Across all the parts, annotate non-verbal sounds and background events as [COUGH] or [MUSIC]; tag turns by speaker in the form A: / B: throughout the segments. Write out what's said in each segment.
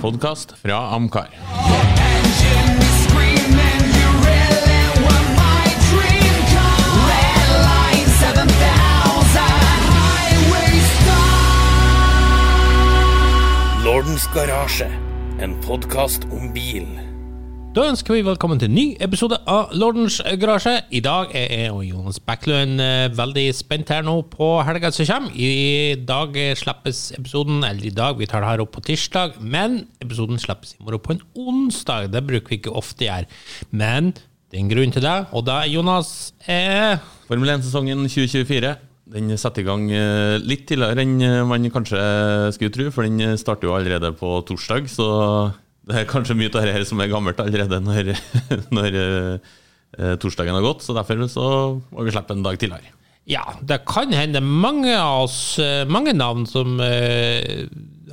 A: podkast fra Amcar.
B: Engine is screaming, you really were my dream car. Red line 7000, highway star.
C: Lordens garasje, en podkast om bil.
D: Da ønsker vi velkommen til en ny episode av Lordens garasje. I dag er jeg og Jonas Bekkelund eh, veldig spent her nå på helga som kommer. I dag eh, slippes episoden, eller i dag, vi tar det her opp på tirsdag, men episoden slippes i morgen på en onsdag. Det bruker vi ikke ofte gjøre. Men det er en grunn til det, og da, Jonas, er
A: Formel 1-sesongen 2024 den setter i gang eh, litt tidligere enn eh, man kanskje skulle tro, for den eh, starter jo allerede på torsdag. Så det er kanskje mye av dette her som er gammelt allerede når, [LAUGHS] når uh, torsdagen har gått. Så derfor så må vi slippe en dag tidligere.
D: Ja, det kan hende mange av oss, eh, mange navn som uh,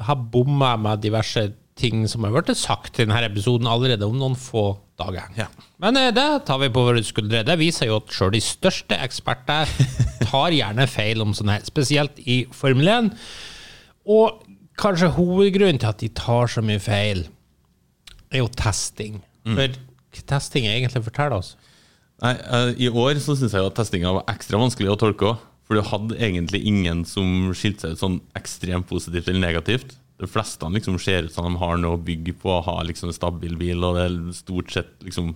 D: har bomma med diverse ting som har blitt sagt i denne episoden allerede om noen få dager.
A: Ja.
D: Men uh, det tar vi på våre skuldre. Det viser jo at sjøl de største eksperter [LAUGHS] tar gjerne feil om sånn her, spesielt i Formel 1. Og kanskje hovedgrunnen til at de tar så mye feil, er jo testing. For hva testing egentlig forteller oss
A: Nei, eh, I år så syns jeg jo at testinga var ekstra vanskelig å tolke òg. For du hadde egentlig ingen som skilte seg ut sånn ekstremt positivt eller negativt. De fleste liksom ser ut som de har noe å bygge på, har liksom en stabil bil, og det er stort sett liksom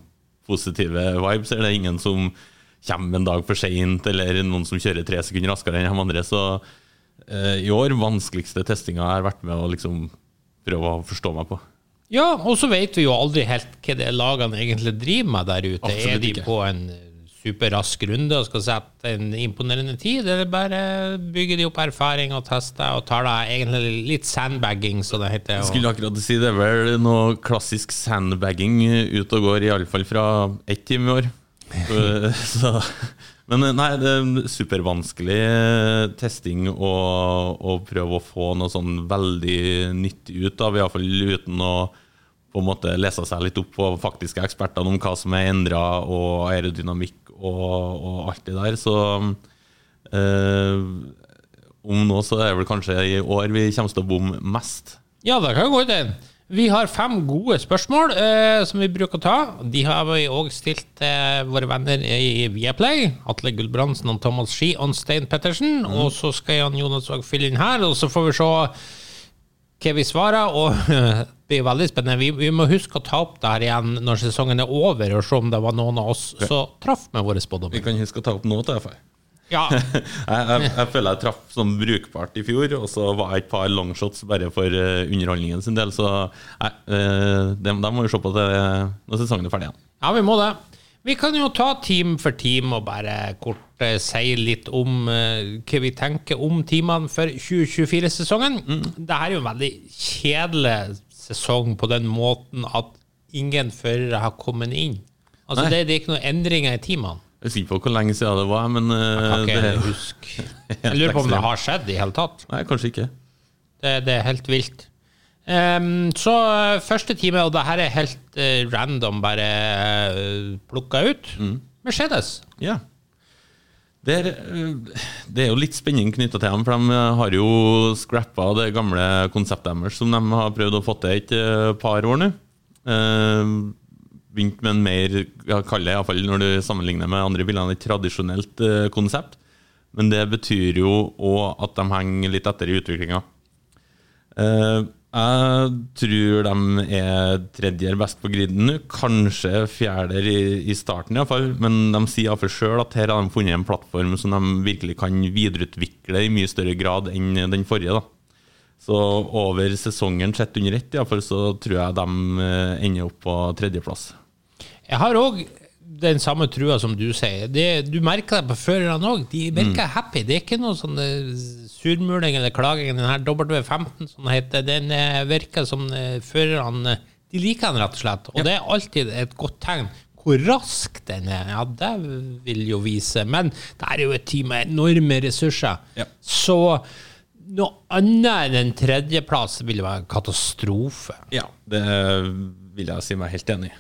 A: positive vibes. Er det ingen som kommer en dag for seint, eller noen som kjører tre sekunder raskere enn de andre. Så eh, i år, vanskeligste testinga jeg har vært med å liksom prøve å forstå meg på.
D: Ja, og så vet vi jo aldri helt hva det er lagene egentlig driver med der ute.
A: Absolutt
D: er de
A: ikke.
D: på en superrask runde og skal sette en imponerende tid, eller bare bygger de opp erfaring og tester og tar da egentlig litt sandbagging, som det heter?
A: Jeg skulle akkurat si det er vel noe klassisk sandbagging ut og går, iallfall fra ett team i år. [LAUGHS] Så, men nei, det er supervanskelig eh, testing å, prøve å få noe sånn veldig nyttig ut av, iallfall uten å på en måte lese seg litt opp på faktiske ekspertene om hva som er endra, og aerodynamikk og, og alt det der. Så eh, om nå så er det vel kanskje i år vi kommer til å bomme mest.
D: ja, det kan gå til. Vi har fem gode spørsmål eh, som vi bruker å ta. De har vi òg stilt til våre venner i Viaplay. Atle Gulbrandsen og Thomas Ski og Stein Pettersen. Og så skal Jan Jonas òg fylle inn her, og så får vi se hva vi svarer. Og [LAUGHS] det blir veldig spennende. Vi, vi må huske å ta opp det her igjen når sesongen er over, og se om det var noen av oss som traff med våre spådommer.
A: Vi kan huske å ta opp noe iallfall.
D: Ja, [LAUGHS]
A: Jeg, jeg, jeg føler jeg traff sånn brukbart i fjor, og så var jeg et par longshots bare for uh, underholdningen sin del. Så uh, de, de, må vi se på det når sesongen er ferdig igjen.
D: Ja, vi må det. Vi kan jo ta team for team og bare kort uh, si litt om uh, hva vi tenker om teamene for 2024-sesongen. Det her er jo en veldig kjedelig sesong på den måten at ingen førere har kommet inn. Altså, det, det er ikke noen endringer i teamene.
A: Jeg husker ikke på hvor lenge siden det var, men Uh,
D: Jeg kan ikke huske. Jeg lurer på om det har skjedd i hele tatt.
A: Nei, kanskje ikke.
D: Det, det er helt vilt. Um, så eh, første time, og det her er helt uh, random, bare uh, plukka ut. Mercedes.
A: Ja. Det er, eh, det er jo litt spenning knytta til dem, for de har jo scrappa det gamle konseptet deres som de har prøvd å få til et eh, par år nå. Eh, Begynt med en mer, ja, kaller det iallfall når du sammenligner med andre biler, et tradisjonelt eh, konsept. Men det betyr jo òg at de henger litt etter i utviklinga. Eh, jeg tror de er tredjer best på griden nå. Kanskje fjerder i, i starten, i hvert fall. Men de sier iallfall sjøl at her har de funnet en plattform som de virkelig kan videreutvikle i mye større grad enn den forrige. da. Så over sesongen sett under ett, iallfall, så tror jeg de eh, ender opp på tredjeplass.
D: Jeg har òg den samme trua som du sier. Det, du merker det på førerne òg. De virker happy. Det er ikke noe sånn eh, surmuling eller klaging. Den her W15 som det heter, den eh, virker som førerne De liker den, rett og slett. Og det er alltid et godt tegn. Hvor rask den er, ja, det vil jo vise. Men det er jo et team med enorme ressurser.
A: Ja.
D: Så noe annet enn en tredjeplass ville være en katastrofe.
A: Ja, det vil jeg si meg helt enig i.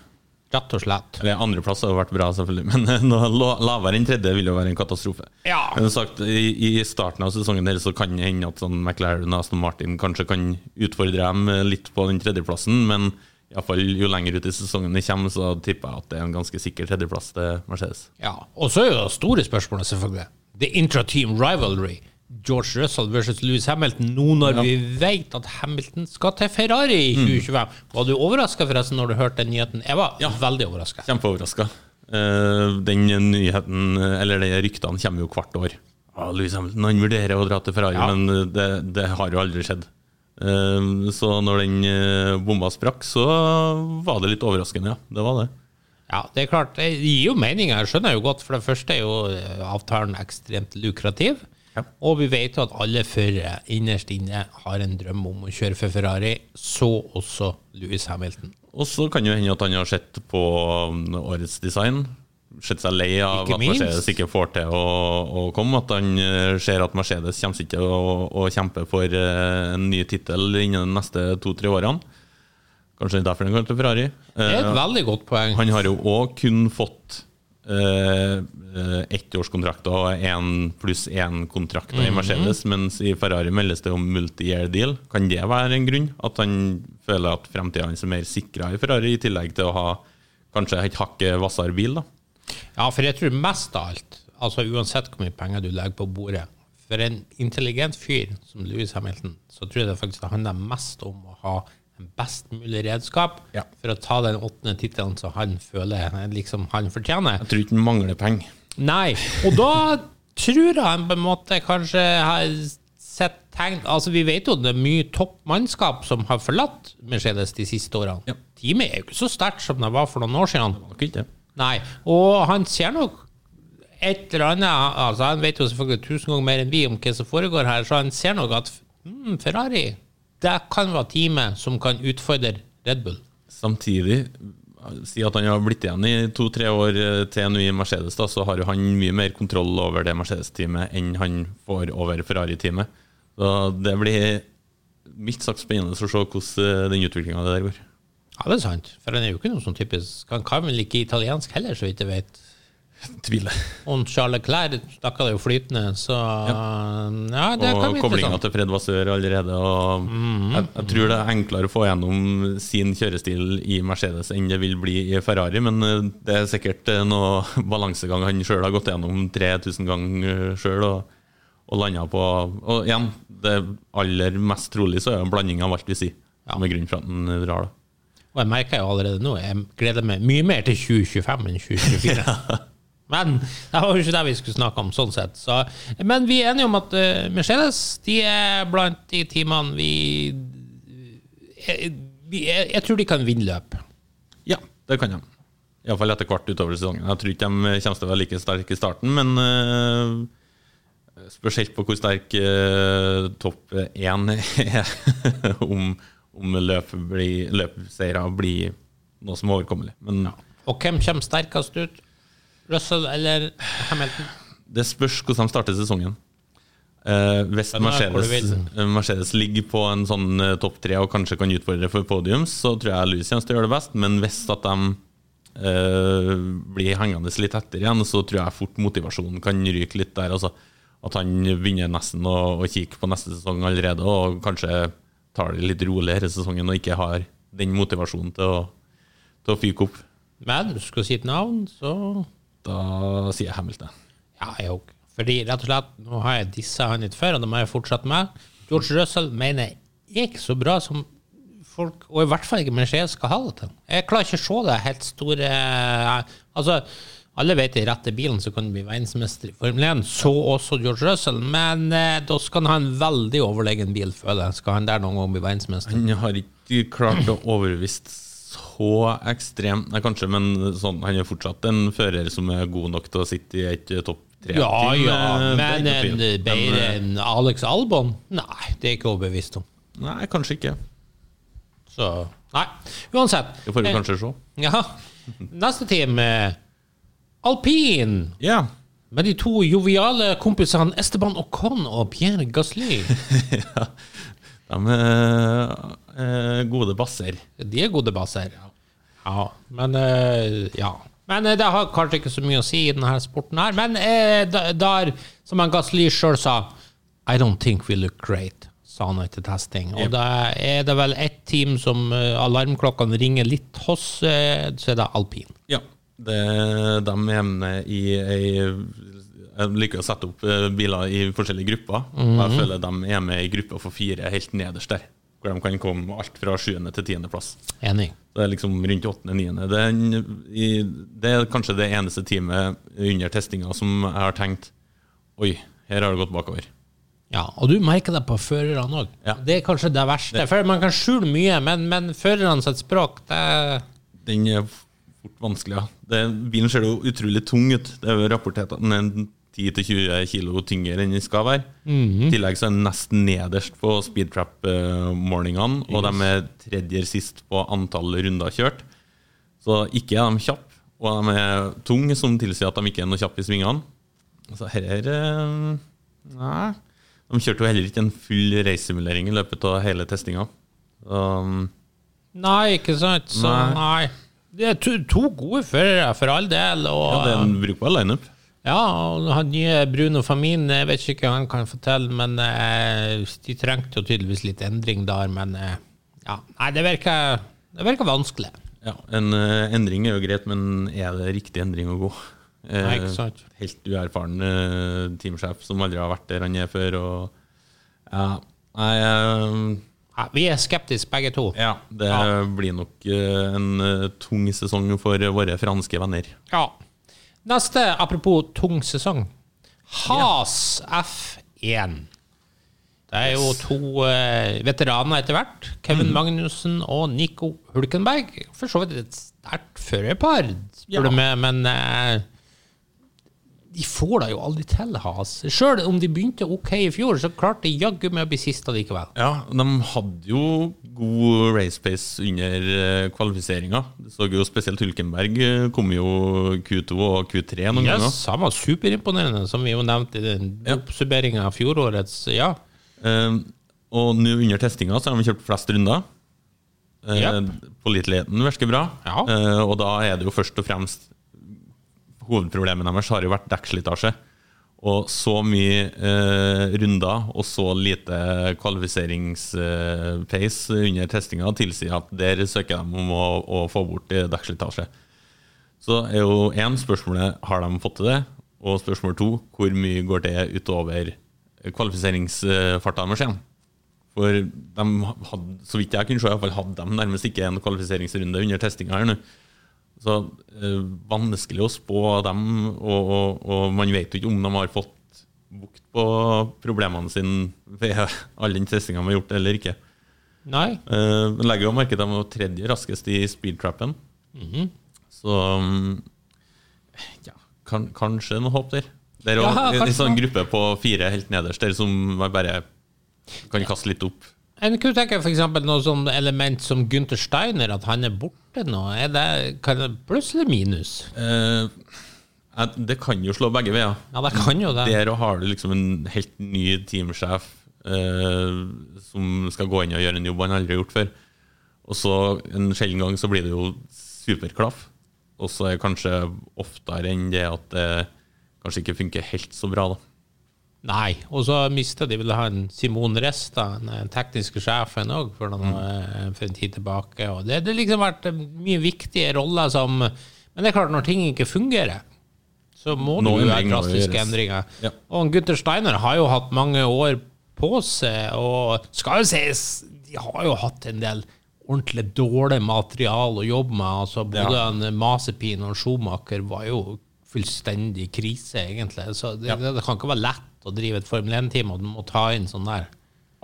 D: Rett og slett.
A: Eller andreplass hadde vært bra, selvfølgelig, men [LAUGHS] noe lavere enn tredje vil jo være en katastrofe.
D: Ja.
A: Men sagt, i, I starten av sesongen der så kan det hende at sånn McLaren og Aston Martin kanskje kan utfordre dem litt på den tredjeplassen, men i fall jo lenger ut i sesongen det kommer, så tipper jeg at det er en ganske sikker tredjeplass til Mercedes.
D: Ja, Og så er jo det store spørsmålet, selvfølgelig. The intra-team rivalry. George Russell versus Louis Hamilton, nå når vi vet at Hamilton skal til Ferrari i 2025. Var du overraska forresten når du hørte den nyheten? Jeg var
A: Ja.
D: veldig overraska.
A: Kjempeoverraska. den nyheten, eller de ryktene, kommer jo hvert år. Ah, Lewis Hamilton han vurderer å dra til Ferrari,
D: Ja.
A: men det, det har jo aldri skjedd. Eh, så når den eh, bomba sprakk, så var det litt overraskende, ja. Det var det.
D: Ja, det er klart, det gir jo mening. Jeg skjønner jo godt, for det første er jo eh, avtalen ekstremt lukrativ.
A: Ja.
D: Og vi vet jo at alle førere innerst inne har en drøm om å kjøre for Ferrari, så også Louis Hamilton.
A: Og så kan jo hende at han har sett på um, årets design. Sett seg lei av
D: Ikke
A: at
D: minst.
A: Mercedes ikke får til å, å komme. At han eh, ser at Mercedes kommer ikke til å, å kjempe for eh, en ny tittel innen de neste to-tre årene. Kanskje derfor han går til Ferrari.
D: Det er et
A: Eh,
D: veldig godt poeng.
A: han har jo òg kun fått ettårskontrakter og én pluss én-kontrakter i Mercedes, mens i Ferrari meldes det om multi-year deal. Kan det være en grunn? At han føler at fremtida hans er mer sikra i Ferrari, i tillegg til å ha kanskje et hakket hvassere bil? da?
D: Ja, for jeg tror mest av alt, altså uansett hvor mye penger du legger på bordet, for en intelligent fyr som Louis Hamilton, så tror jeg det faktisk det handler mest om å ha best mulig redskap
A: Ja.
D: for å ta den åttende tittelen som han føler liksom han fortjener.
A: Jeg tror ikke han mangler penger.
D: Nei, og da tror jeg han på en måte kanskje har sett tegn Altså, vi vet jo det er mye toppmannskap som har forlatt Mercedes de siste årene.
A: Ja.
D: Teamet er jo ikke så sterkt som det var for noen år siden.
A: Nok ikke det.
D: Nei, og han ser nok et eller annet altså Han vet jo selvfølgelig tusen ganger mer enn vi om hva som foregår her, så han ser nok at mm, Ferrari det kan være teamet som kan utfordre Red Bull.
A: Samtidig, si at han har blitt igjen i to-tre år eh, til nå i Mercedes, da, så har jo han mye mer kontroll over det Mercedes-teamet enn han får over Ferrari-teamet. Så det blir mildt sagt spennende å se hvordan eh, den utviklinga der går.
D: Ja, det er sant, for han er jo ikke noe sånn typisk Han kan vel ikke italiensk heller, så vidt jeg vet.
A: Tviler.
D: Og Charles Leclerc snakka det jo flytende, så ja, det
A: Og
D: kan bli
A: koblinga til Fred Vasør allerede. Og jeg, jeg tror det er enklere å få gjennom sin kjørestil i Mercedes enn det vil bli i Ferrari, men eh, det er sikkert eh, noe [LAUGHS] balansegang han sjøl har gått gjennom 3000 ganger sjøl og, og landa på Og igjen, det aller mest trolig så er det en blanding av alt vi sier, ja. med grunnen for at han drar. da
D: Og jeg merker jo allerede nå, jeg gleder meg mye mer til 2025 enn 2024. [LAUGHS] Men det var jo ikke det vi skulle snakke om, sånn sett. Så, men vi er enige om at uh, Mercedes de er blant de teamene vi jeg, vi jeg, jeg tror de kan vinne løp.
A: Ja, det kan de. Iallfall etter hvert utover sesongen. Jeg tror ikke de kommer til å være like sterke i starten, men uh, spørs helt på hvor sterk uh, topp én [LAUGHS] er. om om løp blir, løpseiere blir noe som er overkommelig. Men
D: Og hvem kommer sterkest ut? Russell eller Hamilton?
A: det spørs hvordan de starter sesongen. Eh, hvis
D: er
A: Mercedes, eh, Mercedes ligger på en sånn uh, topp tre og kanskje kan utfordre for podiums, så tror jeg Louis kommer til å gjøre det best. Men hvis at de uh, blir hengende litt etter igjen, så tror jeg fort motivasjonen kan ryke litt der. Altså. At han begynner nesten å, å kikke på neste sesong allerede, og kanskje tar det litt roligere sesongen og ikke har den motivasjonen til å, til å fyke opp.
D: Men du skal si et navn, så
A: Da sier jeg Hamilton.
D: Ja, jeg òg. Fordi rett og slett, nå har jeg dissa han litt før, og det må jeg fortsette med. George Russell mener jeg er ikke så bra som folk, og i hvert fall ikke Mercedes skal ha det til. Jeg klarer ikke å se det helt store Altså, alle vet i rette bilen så kan du bli verdensmester i Formel 1, så også George Russell, men eh, da skal han ha en veldig overlegen bil, føler jeg. Skal han der noen gang bli verdensmester?
A: Han har ikke klart å overbevise så ekstremt Nei, kanskje, men sånn, han er fortsatt en fører som er god nok til å sitte i et eh, topp tre-team.
D: Ja, ja,
A: eh,
D: men
A: er
D: en bedre
A: eh,
D: enn Alex Albon? Nei, det er ikke overbevist om.
A: Nei, kanskje ikke.
D: Så Nei, uansett.
A: Det får vi kanskje se.
D: Ja. Neste team er Alpin.
A: Ja.
D: Med de to joviale kompisene Esteban Ocon og Pierre Gasly. [LAUGHS]
A: De er eh, gode basser.
D: De er gode basser. Ja, ja. men eh, Ja. Men eh, det har kanskje ikke så mye å si i denne sporten her. Men eh, der, som Gasli sjøl sa I don't think we look great, sa han etter testing. Og da er det vel ett team som eh, alarmklokkene ringer litt hos, eh, så er det alpin.
A: Ja. Det, de er med i ei Jeg liker å sette opp eh, biler i forskjellige grupper. Og jeg føler de er med i gruppa for fire helt nederst der. Hvor de kan komme alt fra sjuende til tiendeplass.
D: Enig.
A: Det er liksom rundt åttende-niende. Det, det er kanskje det eneste teamet under testinga som jeg har tenkt Oi, her har det gått bakover.
D: Ja, og du merker det på førerne òg.
A: Ja.
D: Det er kanskje det verste. For man kan skjule mye, men, men førerne sitt språk, det
A: Den er fort vanskelig, ja. Det, bilen ser jo utrolig tung ut. Det er jo rapportert at den er 10-20 kilo tyngre enn den skal være. I tillegg så er den nesten nederst på speedtrap-målingene, og de er tredje sist på antall runder kjørt. Så ikke er de kjappe, og de er tunge, som tilsier at de ikke er noe kjappe i svingene. Så her eh, Nei. De kjørte jo heller ikke en full racesimulering i løpet av hele testinga. Um,
D: Nei, ikke sant? Så
A: Nei.
D: nei. Det er to, to gode førere, for all del. Og,
A: ja, det er en brukbar lineup.
D: Ja, han nye Bruno Famin, jeg vet ikke hva han kan fortelle, men eh, de trengte jo tydeligvis litt endring der, men eh, ja. Nei, det virker, det virker vanskelig.
A: Ja, En eh, endring er jo greit, men er det riktig endring å gå? Eh,
D: Nei, ikke sant.
A: Helt uerfaren teamsjef som aldri har vært der han er før. Og ja, nei,
D: Ja, vi er skeptiske begge to.
A: ja det
D: Ja.
A: blir nok en tung sesong for våre franske venner.
D: Ja. Neste, apropos tung sesong. Has F1. Det er jo to eh, veteraner etter hvert. Kevin Magnussen og Nico Hulkenberg. For så vidt et sterkt førerpar, spør du meg, men eh, de får det jo aldri til, Has. Sjøl om de begynte ok i fjor, så klarte de jaggu med å bli sist likevel.
A: Ja, de hadde jo god race pace under eh, kvalifiseringa. Det så jo spesielt Hulkenberg eh, kom jo Q2 og Q3 noen ganger.
D: Yes, han var superimponerende, som vi jo nevnte i den
A: Ja.
D: oppsummeringa av fjorårets. Ja.
A: Uh, og nå under testinga så har de kjørt flest runder. Eh,
D: Japp.
A: Påliteligheten virker bra.
D: Ja.
A: uh, og da er det jo først og fremst Hovedproblemet deres har jo vært dekkslitasje. Og så mye eh, runder og så lite kvalifiseringspace under testinga tilsier at der søker de om å, å få bort eh, dekkslitasje. Så er jo én spørsmålet har de fått til det, og spørsmål to hvor mye går det utover kvalifiseringsfarta deres igjen? For de hadde, så vidt jeg kunne se, hadde de nærmest ikke en kvalifiseringsrunde under testinga her nå. Så eh, vanskelig å spå dem, og, og, og man vet jo ikke om de har fått bukt på problemene sine ved all den testinga de har gjort, eller ikke.
D: Nei.
A: Eh, Men legger jo merke til at de var tredje raskest i speedtrappen.
D: Mhm.
A: Så mm, ja, kan, kanskje noe håp der. Det er
D: Ja,
A: en, en sånn gruppe på fire helt nederst der som bare kan kaste litt opp.
D: En kunne tenke eksempel noe sånn element som Gunther Steiner, at han er borte nå. Er det, kan det pluss eller minus?
A: Eh, det kan jo slå begge veier.
D: Ja, det kan jo det.
A: Der har du liksom en helt ny teamsjef eh, som skal gå inn og gjøre en jobb han aldri har gjort før. Og så en sjelden gang så blir det jo superklaff. Og så er det kanskje oftere enn det at det kanskje ikke funker helt så bra, da.
D: Nei. Og så mista de vel han Simon Resta, den eh, tekniske sjefen òg, for,
A: Mm.
D: eh, for en tid tilbake. Og det har liksom vært eh, mye viktige roller som Men det er klart, når ting ikke fungerer, så må
A: det
D: jo
A: være
D: drastiske endringer.
A: Ja.
D: Og Gunther Steiner har jo hatt mange år på seg, og skal jo sies, de har jo hatt en del ordentlig dårlig material å jobbe med. Altså Både
A: Ja.
D: en Masepin og Schumacher var jo fullstendig krise, egentlig. Så det,
A: Ja.
D: det, kan ikke være lett å drive et Formel 1-team, og du må ta inn sånn der.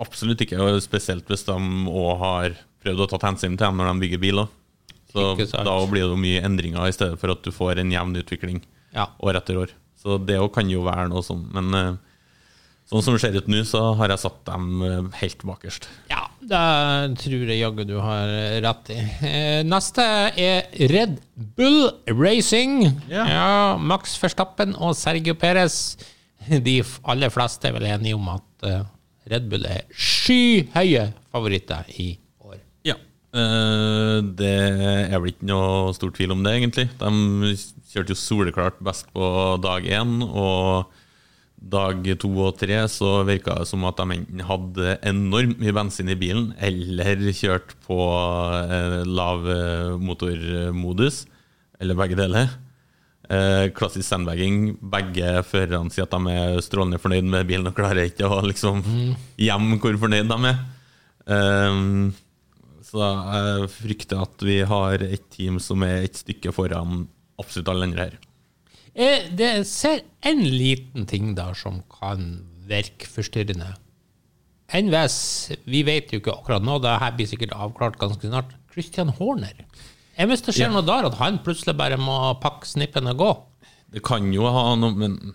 A: Absolutt ikke, og spesielt hvis de òg har prøvd å ta hensyn til dem når de bygger biler. Så da blir det mye endringer i stedet for at du får en jevn utvikling
D: Ja.
A: år etter år. Så det òg kan jo være noe sånn. Men eh, sånn som det ser ut nå, så har jeg satt dem eh, helt bakerst.
D: Ja, det tror jeg jaggu du har rett i. Eh, Neste er Red Bull Racing. Ja.
A: Ja.
D: Max Verstappen og Sergio Perez. De aller fleste er vel enige om at eh, Red Bull er skyhøye favoritter i år.
A: Ja. Eh, det er vel ikke noe stor tvil om det, egentlig. De kjørte jo soleklart best på dag én, og dag to og tre så virka det som at de enten hadde enormt mye bensin i bilen, eller kjørt på eh, lav eh, motormodus, eller begge deler. Eh, klassisk sandbagging. Begge førerne sier at de er strålende fornøyd med bilen og klarer ikke å liksom gjemme hvor fornøyd de er. Så jeg frykter at vi har et team som er et stykke foran absolutt alle andre her.
D: Eh, Det ser en liten ting der som kan virke forstyrrende. NVS, vi vet jo ikke akkurat nå, det her blir sikkert avklart ganske snart. Christian Horner. Jeg Hvis det skjer
A: Ja.
D: noe der, at han plutselig bare må pakke snippen og gå.
A: Det kan jo ha noe, men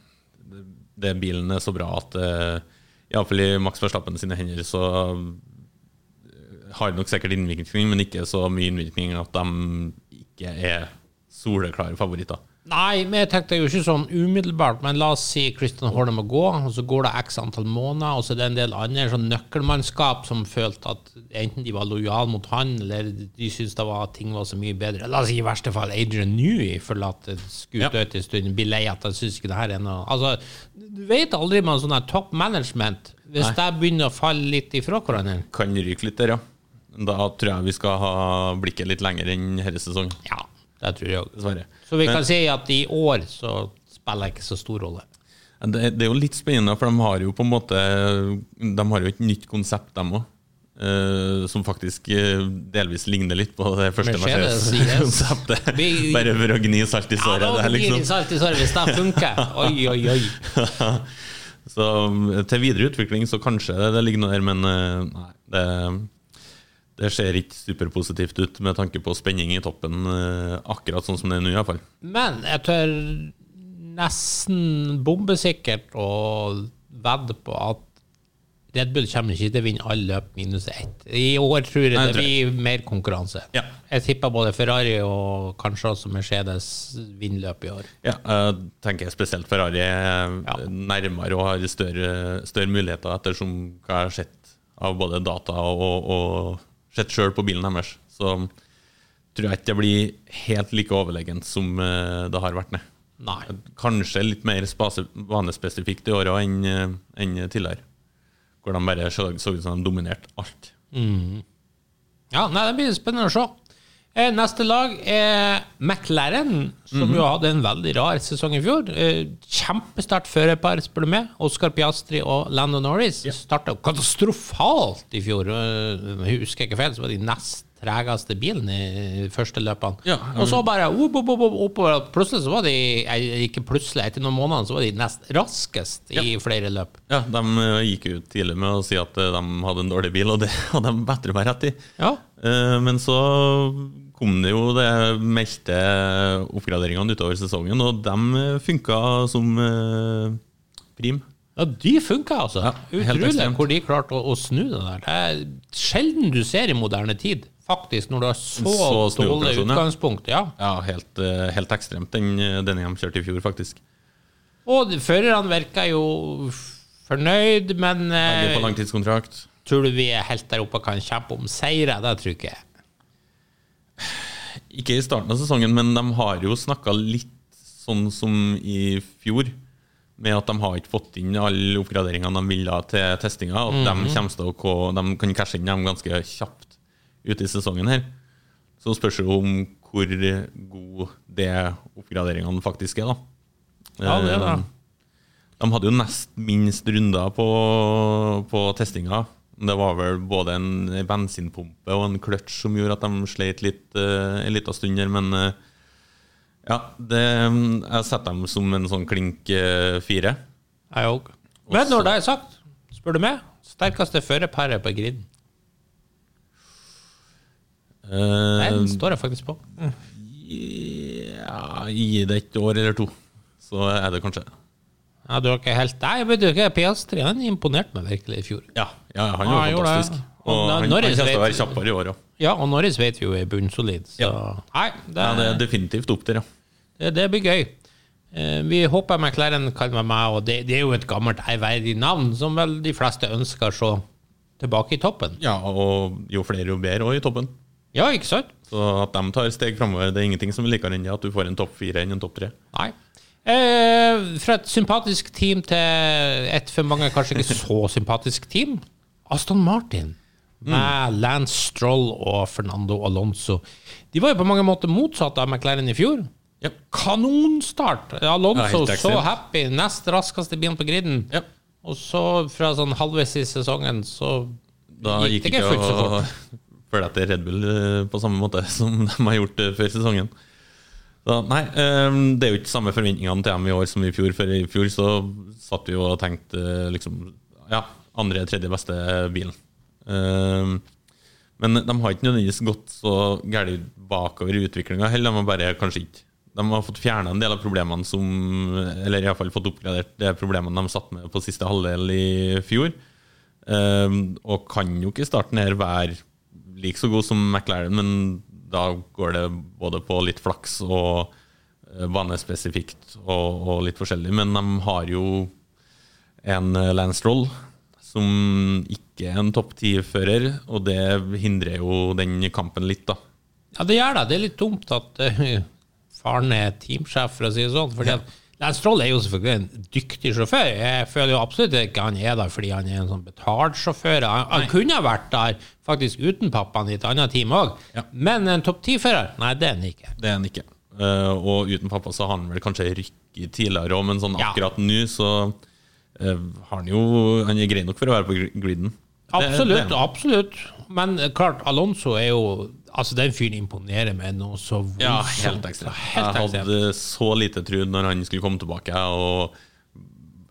A: det, bilen er så bra at uh, iallfall i Max Verstappen sine hender så eh, har det nok sikkert innvirkning, men ikke så mye innvirkning at de ikke er soleklare favoritter.
D: Nei, men jeg tenkte jo ikke sånn umiddelbart, men la oss si Christian Horne må gå, og så går det x antall måneder, og så er det en del andre sånn nøkkelmannskap som følte at enten de var lojale mot han, eller de syntes det var, ting var så mye bedre. La oss si i verste fall Adrian Newey
A: forlater
D: dø til en stund, blir lei at han syns ikke det her er noe Altså, du vet aldri med sånn her top management. Hvis det begynner å falle litt ifra hverandre.
A: Kan ryke litt der, ja. Da tror jeg vi skal ha blikket litt lenger enn denne sesongen,
D: Ja, det tror jeg òg. Så vi
A: Men-
D: kan si at i år så spiller det ikke så stor rolle.
A: Det, det er jo litt spennende, for de har jo på en måte De har jo et nytt konsept, dem òg. som faktisk uh, delvis ligner litt på det første
D: Mercedes,
A: Mercedes-konseptet. [LAUGHS]
D: Vi-
A: Bare for å gni salt i
D: Ja,
A: såret.
D: da
A: det er liksom.
D: salt i såret hvis det funker. [LAUGHS] Oi, oi, oi.
A: Så um, til videre utvikling så kanskje det, det ligger noe der, men uh, nei. Det, det ser ikke superpositivt ut med tanke på spenning i toppen, eh, akkurat sånn som det er nå, iallfall.
D: Men jeg tør nesten bombesikkert å vedde på at Red Bull kommer ikke til å vinne alle løp minus ett. I år tror jeg
A: Nei,
D: det blir mer konkurranse.
A: Ja.
D: Jeg tipper både Ferrari og kanskje også Mercedes vinner løpet i år.
A: Ja, jeg tenker spesielt Ferrari er
D: Ja.
A: nærmere og har større, større muligheter, ettersom hva jeg har sett av både data og, og sett sjøl på bilen deres. Så tror jeg ikke det blir helt like overlegent som eh, det har vært. Ned.
D: Nei.
A: Kanskje litt mer vanespesifikt i året enn eh, enn tidligere. Hvor de bare så, ut som de dominerte alt.
D: Ja, nei, det blir spennende å se. Eh, Neste lag er McLaren, som
A: Mhm.
D: jo hadde en veldig rar sesong i fjor. Eh, Kjempesterkt førerpar, spør du meg. Oscar Piastri og Lando Norris starta katastrofalt i fjor. Eh, Jeg husker jeg ikke feil, så var de nest tregeste bilen i første løpene.
A: Ja,
D: og så bare opp, opp, opp, opp, opp, plutselig så var de Ikke plutselig, etter noen måneder så var de nest raskest i flere løp.
A: Ja, De gikk ut tidlig med å si at de hadde en dårlig bil, og det hadde de bedre meg rett i.
D: Ja.
A: Men så kom det jo det meldte oppgraderingene utover sesongen, og de funka som eh, prim.
D: Ja, de funka, altså.
A: Ja,
D: Utrolig hvor de klarte å, å snu det der. Det er sjelden du ser i moderne tid, faktisk, når du har så,
A: Så
D: dårlig utgangspunkt. Ja.
A: Ja, helt, eh, helt ekstremt, den, den de kjørte i fjor, faktisk.
D: Og de- førerne virka jo fornøyd, men
A: Begge på
D: eh,
A: langtidskontrakt.
D: tror du vi er helt der oppe og kan kjempe om seire? Det tror jeg.
A: Ikke i starten av sesongen, men de har jo snakka litt sånn som i fjor. Med at de har ikke fått inn alle oppgraderingene de ville til testinga. At de, kommer til å, gå- de kan cashe inn dem ganske kjapt ute i sesongen her. Så spørs det om hvor god det oppgraderingene faktisk er, da.
D: Ja, det er det.
A: Eh, De hadde jo nest minst runder på, på testinga. Det var vel både en bensinpumpe og en kløtsj som gjorde at de sleit litt uh, en liten stund her, men uh, ja, det, jeg setter dem som en sånn klink uh, fire.
D: Jeg òg. Men når det er sagt, spør du meg, sterkeste førerpære på griden.
A: Nei,
D: Den står jeg faktisk på.
A: ja, gi det et år eller to, så er det kanskje.
D: Ja, du har ikke helt Nei, vet du ikke, Piastri han imponerte meg virkelig i fjor.
A: Ja, ja han var
D: han gjorde det.
A: fantastisk.
D: Og
A: Og han, han
D: Norris
A: til å være kjappere i år òg.
D: Ja, og Norris vet vi jo er bunnsolid, så
A: Ja.
D: Nei, det,
A: Ja, det er definitivt opp der, ja.
D: det, det blir gøy. Eh, Vi håper McLaren kan være med, og det, det er jo et gammelt ærverdig navn som vel de fleste ønsker så tilbake i toppen.
A: Ja, og jo flere, jo bedre òg i toppen.
D: Ja, ikke sant?
A: Så at de tar steg framover, det er ingenting som er likere enn det at du får en topp fire enn en topp tre.
D: Nei. Eh, fra et sympatisk team til et for mange kanskje ikke så sympatisk team. Aston Martin med Lance Stroll og Fernando Alonso. De var jo på mange måter motsatt av McLaren i fjor.
A: Ja.
D: Kanonstart! Alonso
A: ja,
D: så happy, nest raskeste bilen på griden.
A: Ja.
D: Og så fra sånn halvveis i sesongen så
A: Da
D: gikk
A: gikk
D: det
A: ikke
D: ikke fullt så
A: å
D: fort. [LAUGHS]
A: følge etter Red Bull eh, på samme måte [LAUGHS] som de har gjort eh, før sesongen. Så, nei, eh, det er jo ikke samme forventningene til dem i år som i fjor. For i fjor så satt vi jo og tenkte eh, liksom Ja, andre, tredje beste bilen. Eh, Men de har ikke nødvendigvis gått så galt bakover i utviklinga heller. De har bare kanskje ikke De har fått fjerna en del av problemene som Eller iallfall fått oppgradert de problemene de satt med på siste halvdel i fjor. Eh, og kan jo ikke starten her være like så god som McLaren, men da går det både på litt flaks og eh, banespesifikt og, og litt forskjellig. Men de har jo en Landstroll Lance Stroll som ikke er en topp ti-fører, og det hindrer jo den kampen litt, da.
D: Ja, det gjør det. Det er litt dumt at uh, [LAUGHS] faren er teamsjef, for å si det sånn. Fordi at Lance Stroll er jo selvfølgelig en dyktig sjåfør. Jeg føler jo absolutt ikke han er der fordi han er en sånn betalt sjåfør. Han, han kunne ha vært der faktisk uten pappaen i et annet team òg.
A: Ja.
D: Men en topp ti-fører? Nei, det er han ikke.
A: Det er han ikke. Uh, og uten pappa så har han vel kanskje rykket tidligere òg, men sånn
D: Ja.
A: akkurat nå så uh, har han jo Han er grei nok for å være på gr- griden.
D: Absolutt,
A: det det
D: absolutt. Men klart, Alonso er jo Altså, den fyren imponerer med noe så voldsomt.
A: Ja, helt ekstremt. Jeg hadde så lite tro når han skulle komme tilbake, og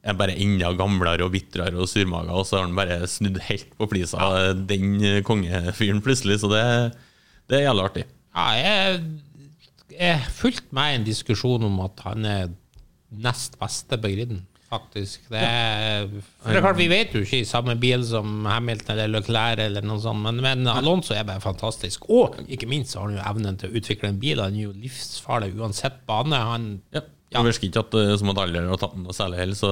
A: er bare enda gamlere og bitrere og surmaga, og så har han bare snudd helt på flisa, den kongefyren, plutselig. Så det, det er jævlig artig.
D: Ja, jeg, jeg fulgte med i en diskusjon om at han er nest beste på griden, faktisk. Det er, for det er klart, Vi vet jo ikke i samme bil som Hamilton eller Leclerc, eller noe sånt, men, men Alonso er bare fantastisk. Og ikke minst har han jo evnen til å utvikle en bil. Han er jo livsfarlig uansett bane. Han,
A: Ja.
D: Ja.
A: Jeg virker ikke at, eh, som at alle har tatt den noe særlig heller, så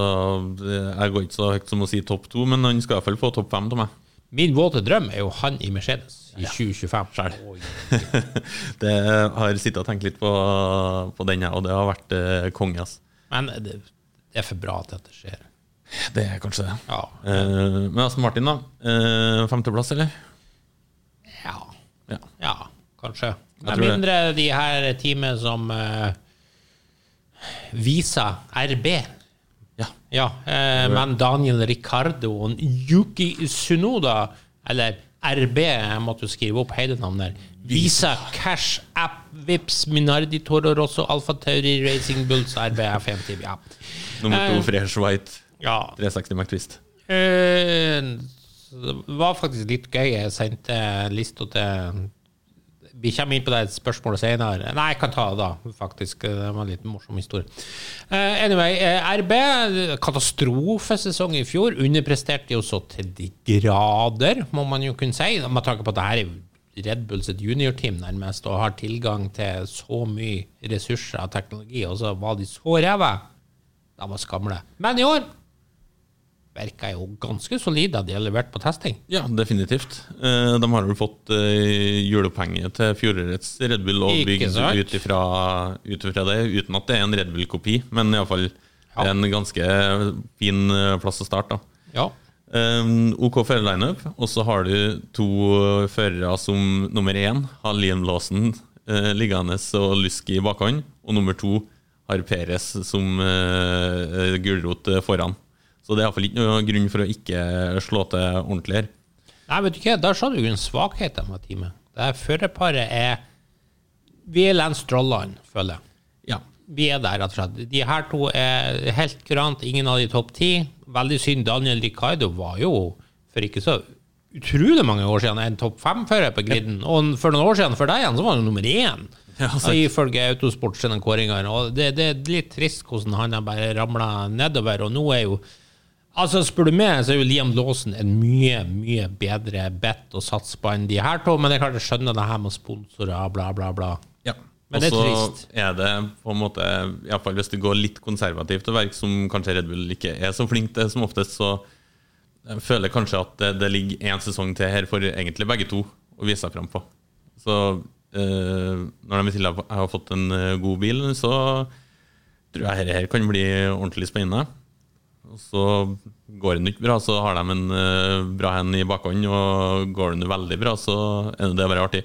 A: jeg går ikke så høyt som å si topp to, men han skal i hvert fall få topp fem til meg.
D: min våte drøm er jo han i Mercedes i 2025.
A: Selv. [LAUGHS] det har sittet og tenkt litt på, på den, og det har vært eh, konge.
D: Men det, det er for bra til at det skjer.
A: Det er kanskje det.
D: Ja.
A: Eh, men Aston Martin, da. Eh, femteplass, eller?
D: ja.
A: Ja.
D: Ja, kanskje. Med
A: mindre det.
D: de her teamene som uh, Visa RB.
A: ja.
D: Ja, eh, men Daniel Ricardo og Yuki Sunoda, eller RB, jeg måtte jo skrive opp hele navnet der. Visa Cash App Vips Minardi Toro Rosso Alfa Tauri Racing Bulls RB F1 TV. Ja.
A: Nummer to,
D: Eh,
A: Fresh White.
D: ja.
A: 360 McTwist.
D: Eh, det var faktisk litt gøy. Jeg sendte lista til Vi kommer inn på det spørsmålet senere. Nei, jeg kan ta det da, faktisk. Det var en litt morsom historie. Eh, anyway, RB, katastrofesesong i fjor. Underpresterte jo så til de grader, må man jo kunne si. Med tanke på at det her er Red Bull sitt juniorteam nærmest, og har tilgang til så mye ressurser og teknologi, og så var de så ræva. De var skamle. Men i år virker jo ganske solide de har levert på testing.
A: Ja, definitivt. Eh, de har vel fått uh, julepenger til fjorårets Red Bull og bygd ut ifra, det, uten at det er en Red Bull-kopi, men iallfall
D: Ja.
A: en ganske fin eh, plass å starte. da.
D: Ja.
A: Um, OK førerlineup, og så har du to førere som nummer én har Liam Lawson uh, liggende og lysk i bakhånd, og nummer to har Peres som uh, gulrot uh, foran. Så det er iallfall ikke noe grunn for å ikke slå til ordentlig her.
D: Nei, vet du ikke, der sa du en svakhet med teamet. Det førerparet er Vi er Lance Drolland, føler jeg.
A: Ja.
D: Vi er der, rett og slett. De her to er helt kurant, ingen av de topp ti. Veldig synd. Daniel Ricardo var jo for ikke så utrolig mange år siden en topp fem-fører på griden. Og for noen år siden for deg igjen, så var han nummer én. [LAUGHS]
A: Ja.
D: Og ifølge Autosports kåringer. Og det, det er litt trist hvordan han bare ramla nedover. Og nå er jo Altså, Spør du meg, så er jo Liam Lawson en mye mye bedre bet å satse på enn de her to. Men det er klart jeg skjønner det her med sponsorer, bla, bla, bla.
A: Ja.
D: Men det er
A: Og så er det på en måte, i alle fall hvis det går litt konservativt til verk, som kanskje Red Bull ikke er så flink til som oftest, så jeg føler kanskje at det, det ligger én sesong til her for egentlig begge to å vise seg fram på. Så når de i tillegg har fått en eh, god bil, så tror jeg dette her kan bli ordentlig spennende. Og så går det ikke bra, så har de en eh, bra hen i bakhånd, og går det veldig bra, så er det bare artig.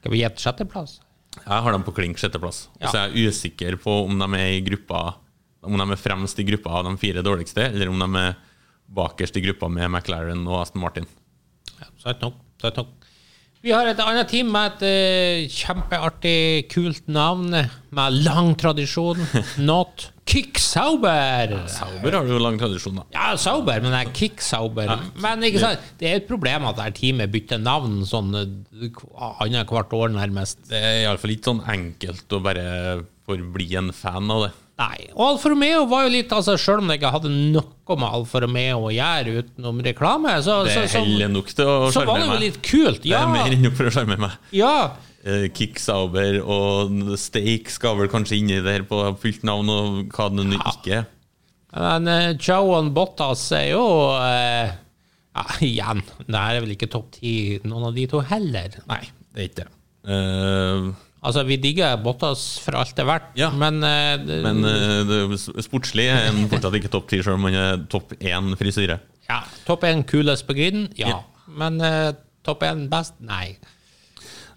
D: Skal vi gjette sjetteplass?
A: Jeg har dem på klink sjetteplass.
D: Ja.
A: så er usikker på om de er i gruppa Om de er fremst i gruppa av de fire dårligste, eller om de er bakerst i gruppa med McLaren og Aston Martin.
D: Ja, sant nok. Sant nok. Vi har et annet team med et eh, kjempeartig, kult navn med lang tradisjon. [LAUGHS] Not Kick Sauber.
A: Sauber har jo lang tradisjon, da.
D: Ja, Sauber, men det er Kick Sauber. Men ikke sant? det er et problem at dette teamet bytter navn sånn eh, annethvert år, nærmest.
A: Det er iallfall ikke sånn enkelt å bare forbli en fan av det.
D: Nei. Og Alfa Romeo var jo litt altså Selv om det ikke hadde noe med Alfa Romeo å gjøre utenom reklame, så,
A: Det er
D: så,
A: så, nok til å
D: så var det jo litt kult.
A: Det er mer enn nok for å sjarmere meg.
D: ja.
A: Eh, Kicksauber og Steak skal vel kanskje inni der på fullt navn, og hva det nå ikke er.
D: Men uh, Joan Bottas er jo uh, ja, Igjen, det her er vel ikke topp ti, noen av de to heller.
A: Nei, det er ikke det. Eh,
D: Altså, vi digger Bottas for alt det er verdt,
A: Ja.
D: men, uh,
A: men uh, sportslig er han fortsatt ikke topp ti, selv om han er topp én frisyre.
D: ja, Topp én kulest på griden? Ja.
A: Ja.
D: Men uh, topp én best? Nei.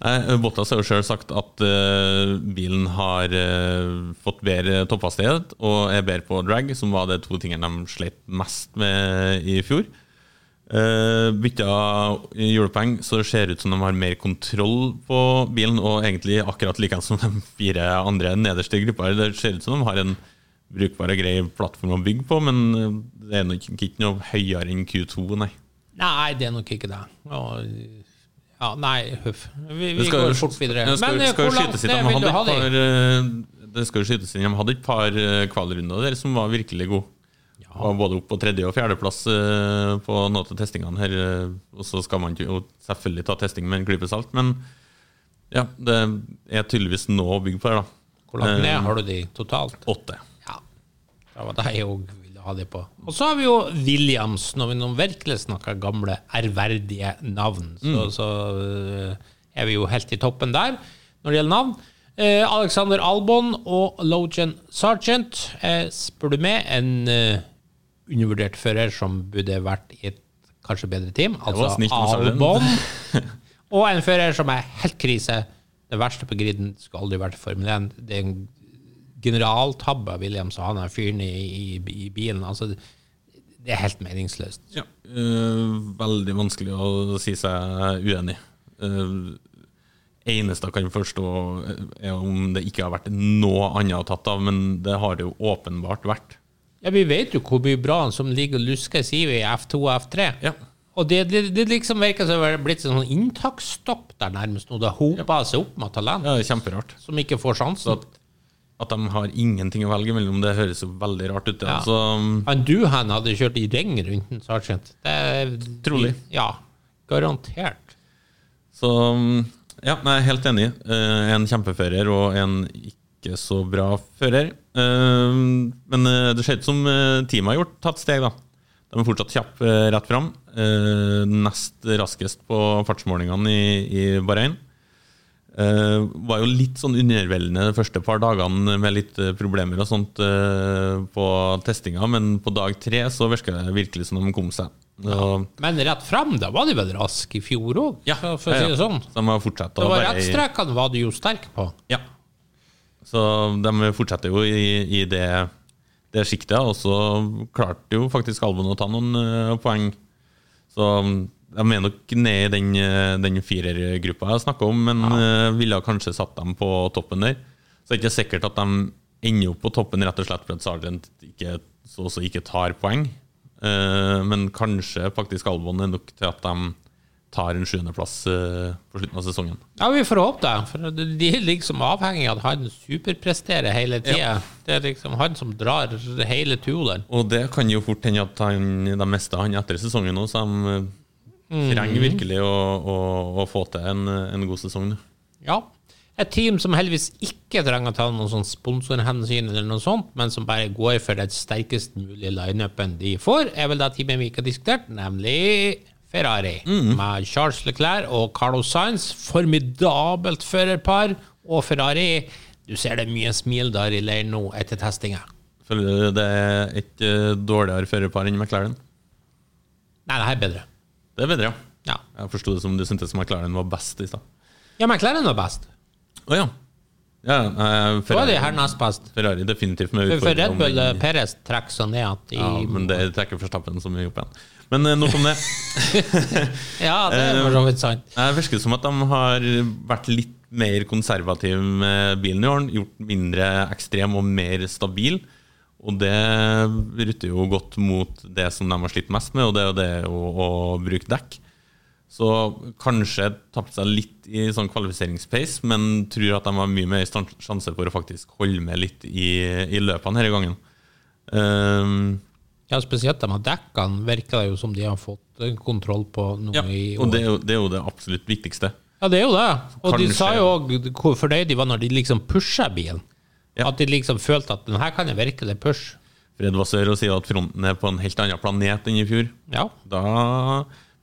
A: Nei, Bottas har jo selv sagt at uh, bilen har uh, fått bedre topphastighet og er bedre på drag, som var de to tingene de slet mest med i fjor. Uh, bytta hjulpeng, så det ser ut som de har mer kontroll på bilen, og egentlig akkurat like som de fire andre nederste gruppa. Det ser ut som de har en brukbar og grei plattform å bygge på, men eh, det er nok ikke noe høyere enn Q2, nei.
D: Nei, det er nok ikke det. Ja, nei, huff. Vi, vi
A: skal
D: går fort videre.
A: det skal,
D: Men eh,
A: skal
D: hvor langt ned vil du ha de?
A: par, eh, det skal jo skytes inn. De hadde et par eh, kvalrunder der som var virkelig gode. Var både opp på tredje- og fjerdeplass eh, på noen av testingene her. eh, Og så skal man jo selvfølgelig ta testing med en klype salt, men ja, det er tydeligvis noe å bygge på her, da.
D: Hvor langt
A: Eh,
D: ned har du de totalt?
A: Åtte.
D: Ja. Det var det jeg òg ville ha de på. Og så har vi jo Williams, når vi nå virkelig snakker gamle, ærverdige navn. Så, så øh, er vi jo helt i toppen der når det gjelder navn. Eh, Alexander Albon og Logan Sargent, eh, spør du meg, en eh, undervurdert fører som burde vært i et kanskje bedre team. Altså Albon. [LAUGHS] Og en fører som er helt krise. Det verste på griden skulle aldri vært Formel 1. Det er en generaltabbe av Williams og han er fyren i, i, i bilen. Altså, det er helt meningsløst.
A: Ja. øh, veldig vanskelig å si seg uenig. Uh, eneste jeg kan forstå, eh, er om det ikke har vært noe annet å tatt av, men det har det jo åpenbart vært.
D: Ja, Vi vet jo hvor mye bra som ligger og lusker sier vi, i F2 og F3.
A: Ja.
D: Og det, det, det liksom virker som det har blitt en sånn inntaksstopp der nærmest nå. Det hoper seg opp med talent
A: Ja, det er kjemperart.
D: som ikke får sjansen.
A: at, at de har ingenting å velge mellom, det høres jo veldig rart ut. ja.
D: Ja.
A: Altså,
D: Han Duhan hadde kjørt i ring rundt en sergeant. Det
A: Trolig.
D: Ja, garantert.
A: så ja, jeg er helt enig. Eh, en kjempefører og en ikke så bra fører. Eh, men eh, det ser ut som eh, teamet har gjort tatt steg, da. De er fortsatt kjappe rett fram. Nest raskest på fartsmålingene i, i Bahrain. Var jo litt sånn underveldende de første par dagene med litt problemer og sånt på testinga, men på dag tre så virka det virkelig som de kom seg. Og,
D: Men rett fram, da var de vel raske i fjor òg,
A: ja,
D: for å si det sånn.
A: De har fortsatt å
D: Det var rettstrekene var du jo sterk på.
A: Ja. Så de fortsetter jo i, i det, det sjiktet, og så klarte jo faktisk Albon å ta noen uh, poeng. Så de er nok ned i den, eh, den firergruppa jeg snakka om, men eh, ville kanskje satt dem på toppen der. Så det er ikke sikkert at de ender opp på toppen rett og slett for at Sargent ikke, så så ikke tar poeng. Uh, men kanskje faktisk Albon er nok til at de tar en sjuendeplass uh, på slutten av sesongen.
D: Ja, vi får håpe det. For de er liksom avhengig av at han superpresterer hele tida. Det er liksom han som drar hele turen.
A: Og det kan jo fort hende at han, de mister han etter sesongen nå, så de eh, trenger virkelig å, å, å få til en, en god sesong.
D: Ja. Et team som heldigvis ikke trenger å ta noen sånn sponsorhensyn, eller noe sånt, men som bare går for den sterkest mulige lineupen de får, er vel det teamet vi ikke har diskutert, nemlig Ferrari med Charles Leclerc og Carlos Sainz. Formidabelt førerpar. Og Ferrari Du ser det mye smil der i leiren nå etter testinga.
A: Føler du det er et eh, dårligere førerpar enn McLaren?
D: Nei, det her er bedre.
A: Det er bedre, ja.
D: Ja,
A: Jeg forsto det som du syntes McLaren var best i stad.
D: ja McLaren var best.
A: Å ja. ja eh, Ferrari. Ferrari definitivt med
D: For, for Red
A: utfordring
D: Bull eh, Perez trekker seg ned de
A: Ja, men det trekker Forstappen så mye opp igjen. Men eh, nok om det. [LAUGHS]
D: Ja, det er for så vidt sant.
A: Det virker som at de har vært litt mer konservative med bilen i år. Gjort mindre ekstrem og mer stabil. Og det rutter jo godt mot det som de har slitt mest med, og det er jo det å, å bruke dekk. Så kanskje tapte seg litt i sånn kvalifiseringspace, men tror at de har mye mer sjanse for å faktisk holde med litt i, i løpene denne gangen. Ehm,
D: Ja, spesielt de her dekkene virker det jo som de har fått eh, kontroll på noe
A: ja,
D: i år.
A: og det er, jo, det er jo det absolutt viktigste.
D: Ja, det er jo det. Og de sa jo òg hvor fornøyd de var når de liksom pusha bilen.
A: Ja.
D: At de liksom følte at den her kan jeg virkelig pushe.
A: Fred Vassør sier at fronten er på en helt annen planet enn i fjor.
D: Ja.
A: Da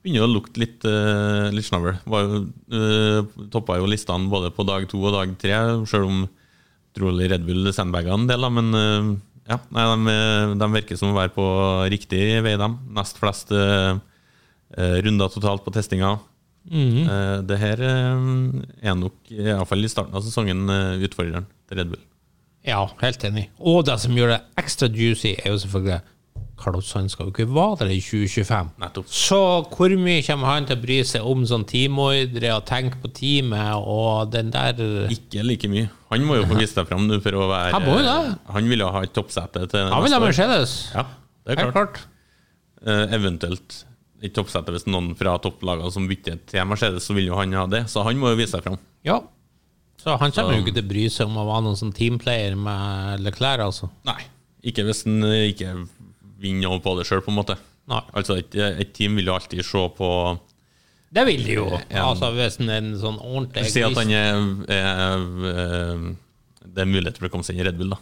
A: begynner det å lukte litt, uh, litt snavl. Uh, toppa jo listene både på dag to og dag tre, sjøl om trolig Red Bull sandbaga en del, da, men eh, ja, nei, de, de virker som å være på riktig vei, dem. Nest flest eh, runder totalt på testinga. Eh, det her uh, er nok, iallfall i starten av sesongen, uh, utfordreren til Red Bull.
D: ja, helt enig. Og det som gjør det ekstra juicy, er jo selvfølgelig Carlos han skal jo ikke være der i 2025.
A: Nettopp.
D: Så hvor mye kommer han til å bry seg om sånn teamordre og tenke på teamet og den der
A: Ikke like mye. Han må jo få vise seg fram nå for å være
D: Han.
A: Han vil jo ha et toppsete til
D: Han vil ha. Mercedes.
A: Ja, det er klart. Eh, eventuelt et toppsete hvis noen fra topplagene som bytter til Mercedes, så vil jo han ha det. Så han må jo vise seg fram.
D: Ja. Så han kommer jo ikke til å bry seg om å være noen sånn teamplayer med Leclerc, altså.
A: Nei. Ikke hvis han eh, ikke vinner over på det sjøl, på en måte.
D: Nei.
A: Altså, et, et team vil jo alltid se på
D: Det vil de jo.
A: En,
D: Altså, hvis en er en sånn ordentlig
A: Si at han er, er, er, Det er mulighet for å komme seg inn i Red Bull, da.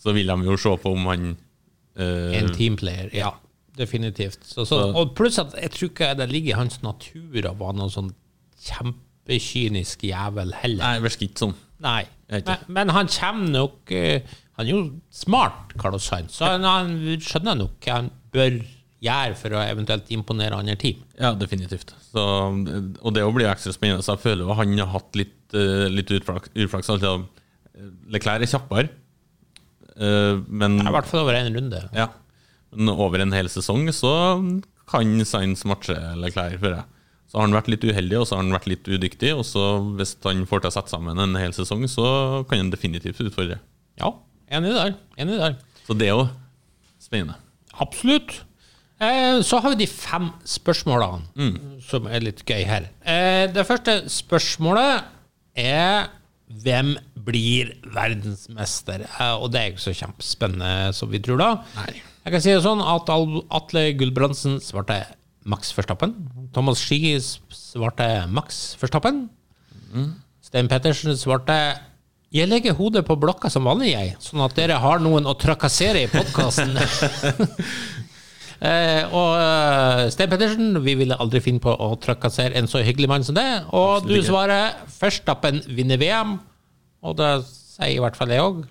A: Så vil de jo se på om han eh,
D: En teamplayer, ja. Definitivt. Så, så, og pluss at jeg tror ikke det ligger i hans natur å være noen sånn kjempekynisk jævel heller.
A: Nei, det virker ikke sånn.
D: Nei. Men, men han kommer nok eh, Han er jo smart, Carlos Sainz, så han, han skjønner nok hva han bør gjøre for å eventuelt imponere andre team.
A: Ja, definitivt. Så, og det å bli ekstra spennende. Så jeg føler jo han har hatt litt, eh, litt utflaks. utflaks altså, Leclerc er kjappere, eh, men,
D: I hvert fall over en runde.
A: ja, men over en hel sesong så kan Sainz matche Leclerc, føler jeg. Så har han vært litt uheldig, og så har han vært litt udyktig. Og så hvis han får til å sette sammen en hel sesong, så kan han definitivt utfordre.
D: Ja, enig der. Enig der.
A: Så det er jo spennende.
D: Absolutt. Eh, så har vi de fem spørsmålene,
A: Mm.
D: som er litt gøy her. Eh, det første spørsmålet er hvem blir verdensmester? Eh, og det er ikke så kjempespennende som vi tror da.
A: Nei.
D: Jeg kan si det sånn at Atle Gulbrandsen svarte Max Verstappen. Thomas Ski svarte Max Verstappen. Stein Pettersen svarte jeg legger hodet på blokka som vanlig, jeg, sånn at dere har noen å trakassere i podkasten. [LAUGHS] eh, og eh, Stein Pettersen, vi ville aldri finne på å trakassere en så hyggelig mann som det. Og
A: Absolutt
D: du svarer førstappen vinner VM, og det sier i hvert fall jeg òg.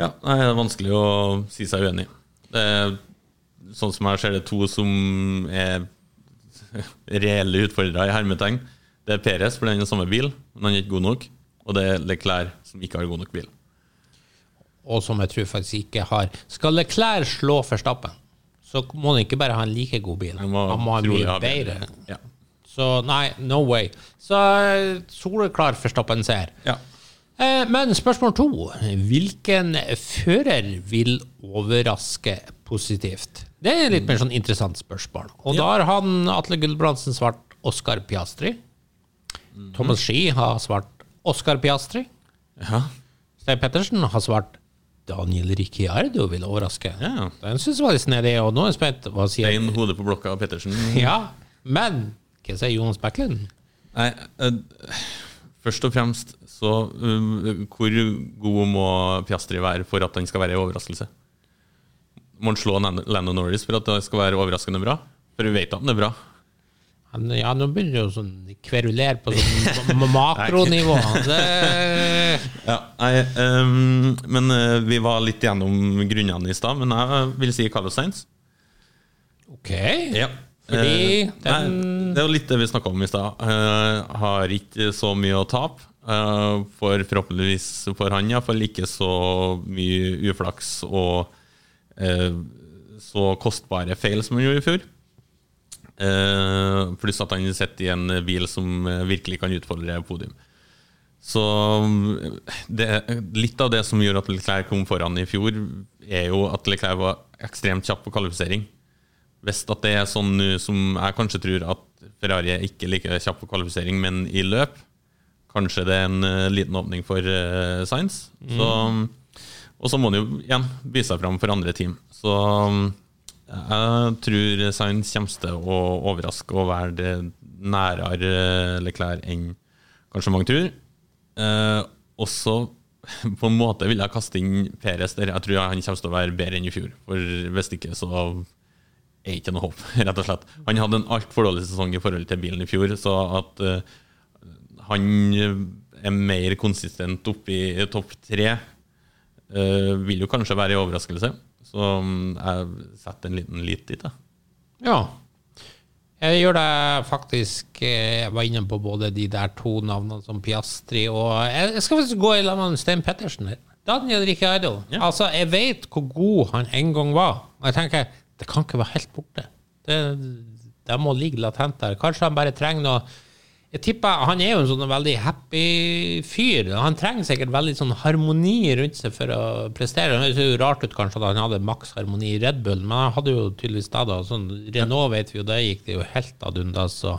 A: Ja, nei, det er vanskelig å si seg uenig. Det er, sånn som jeg ser det, to som er [LAUGHS] reelle utfordrere i hermetegn. Det er Peres, for den er samme bil, men han er ikke god nok. Og det er Leclerc, som ikke har god nok bil.
D: og som jeg tror faktisk ikke har Skal Leclerc slå Verstappen, så må han ikke bare ha en like god bil,
A: Han må
D: han må ha
A: en
D: mye bedre.
A: Ja.
D: Så nei, no way. Så eh, soleklar Verstappen ser.
A: ja.
D: Eh, Men spørsmål to. Hvilken fører vil overraske positivt? Det er litt mer sånn interessant spørsmål. Og da har han Atle Gulbrandsen svart Oscar Piastri. Thomas Ski har svart Oscar Piastri.
A: ja.
D: Stein Pettersen har svart Daniel Ricciardo vil overraske.
A: Ja.
D: Den syns jeg var litt snedig, og nå er jeg spent. Hva sier
A: Stein hodet på blokka av Pettersen. [LAUGHS]
D: Ja, men hva sier Jonas Backlund?
A: Nei, uh, først og fremst så uh, Hvor god må Piastri være for at han skal være en overraskelse? Må han slå Lando Norris for at det skal være overraskende bra? For vi vet at han er bra.
D: Ja, nå begynner du å sånn kverulere på sånn makronivå. [LAUGHS] Det, [LAUGHS]
A: Ja, nei, um, men eh, vi var litt gjennom grunnene i stad, men jeg vil si Carlos Sainz.
D: ok.
A: Ja.
D: Fordi
A: Eh,
D: den
A: nei, det er jo litt det vi snakka om i stad. Uh, har ikke så mye å tape. Uh, for forhåpentligvis for han iallfall ikke så mye uflaks og uh, så kostbare feil som han gjorde i fjor. Eh, pluss at han sitter i en bil som eh, virkelig kan utfordre podium. Så mm, det, litt av det som gjorde at Leclerc kom foran i fjor, er jo at Leclerc var ekstremt kjapp på kvalifisering. Hvis at det er sånn som jeg kanskje tror at Ferrari er ikke like kjapp på kvalifisering, men i løp, kanskje det er en eh, liten åpning for uh, Science. Så, og så må han jo igjen vise seg fram for andre team. Så mm, jeg tror Sainz kommer til å overraske og være det nærere Leclerc enn kanskje mange tror. Eh, også på en måte vil jeg kaste inn Peres der. Jeg tror han kommer til å være bedre enn i fjor. For hvis ikke, så er ikke noe håp, [LAUGHS] rett og slett. Han hadde en altfor dårlig sesong i forhold til bilen i fjor, så at eh, han er mer konsistent oppe i topp tre, eh, vil jo kanskje være en overraskelse. Så mm, jeg setter en liten lit dit. Da.
D: Ja. Jeg gjør det faktisk eh, Jeg var inne på både de der to navnene som Piastri og jeg skal faktisk gå i lag med Stein Pettersen her. Daniel Ricciardo.
A: Ja.
D: Altså, jeg vet hvor god han en gang var. Og jeg tenker det kan ikke være helt borte. Det, det må ligge latent der. Kanskje han bare trenger noe Jeg tipper Han er jo en sånn veldig happy fyr. Han trenger sikkert veldig sånn harmoni rundt seg for å prestere. Det ser jo rart ut kanskje at han hadde maks harmoni i Red Bull, men han hadde jo tydeligvis det. da. Sånn, Renault vet vi jo, det gikk det jo helt ad undas. Så.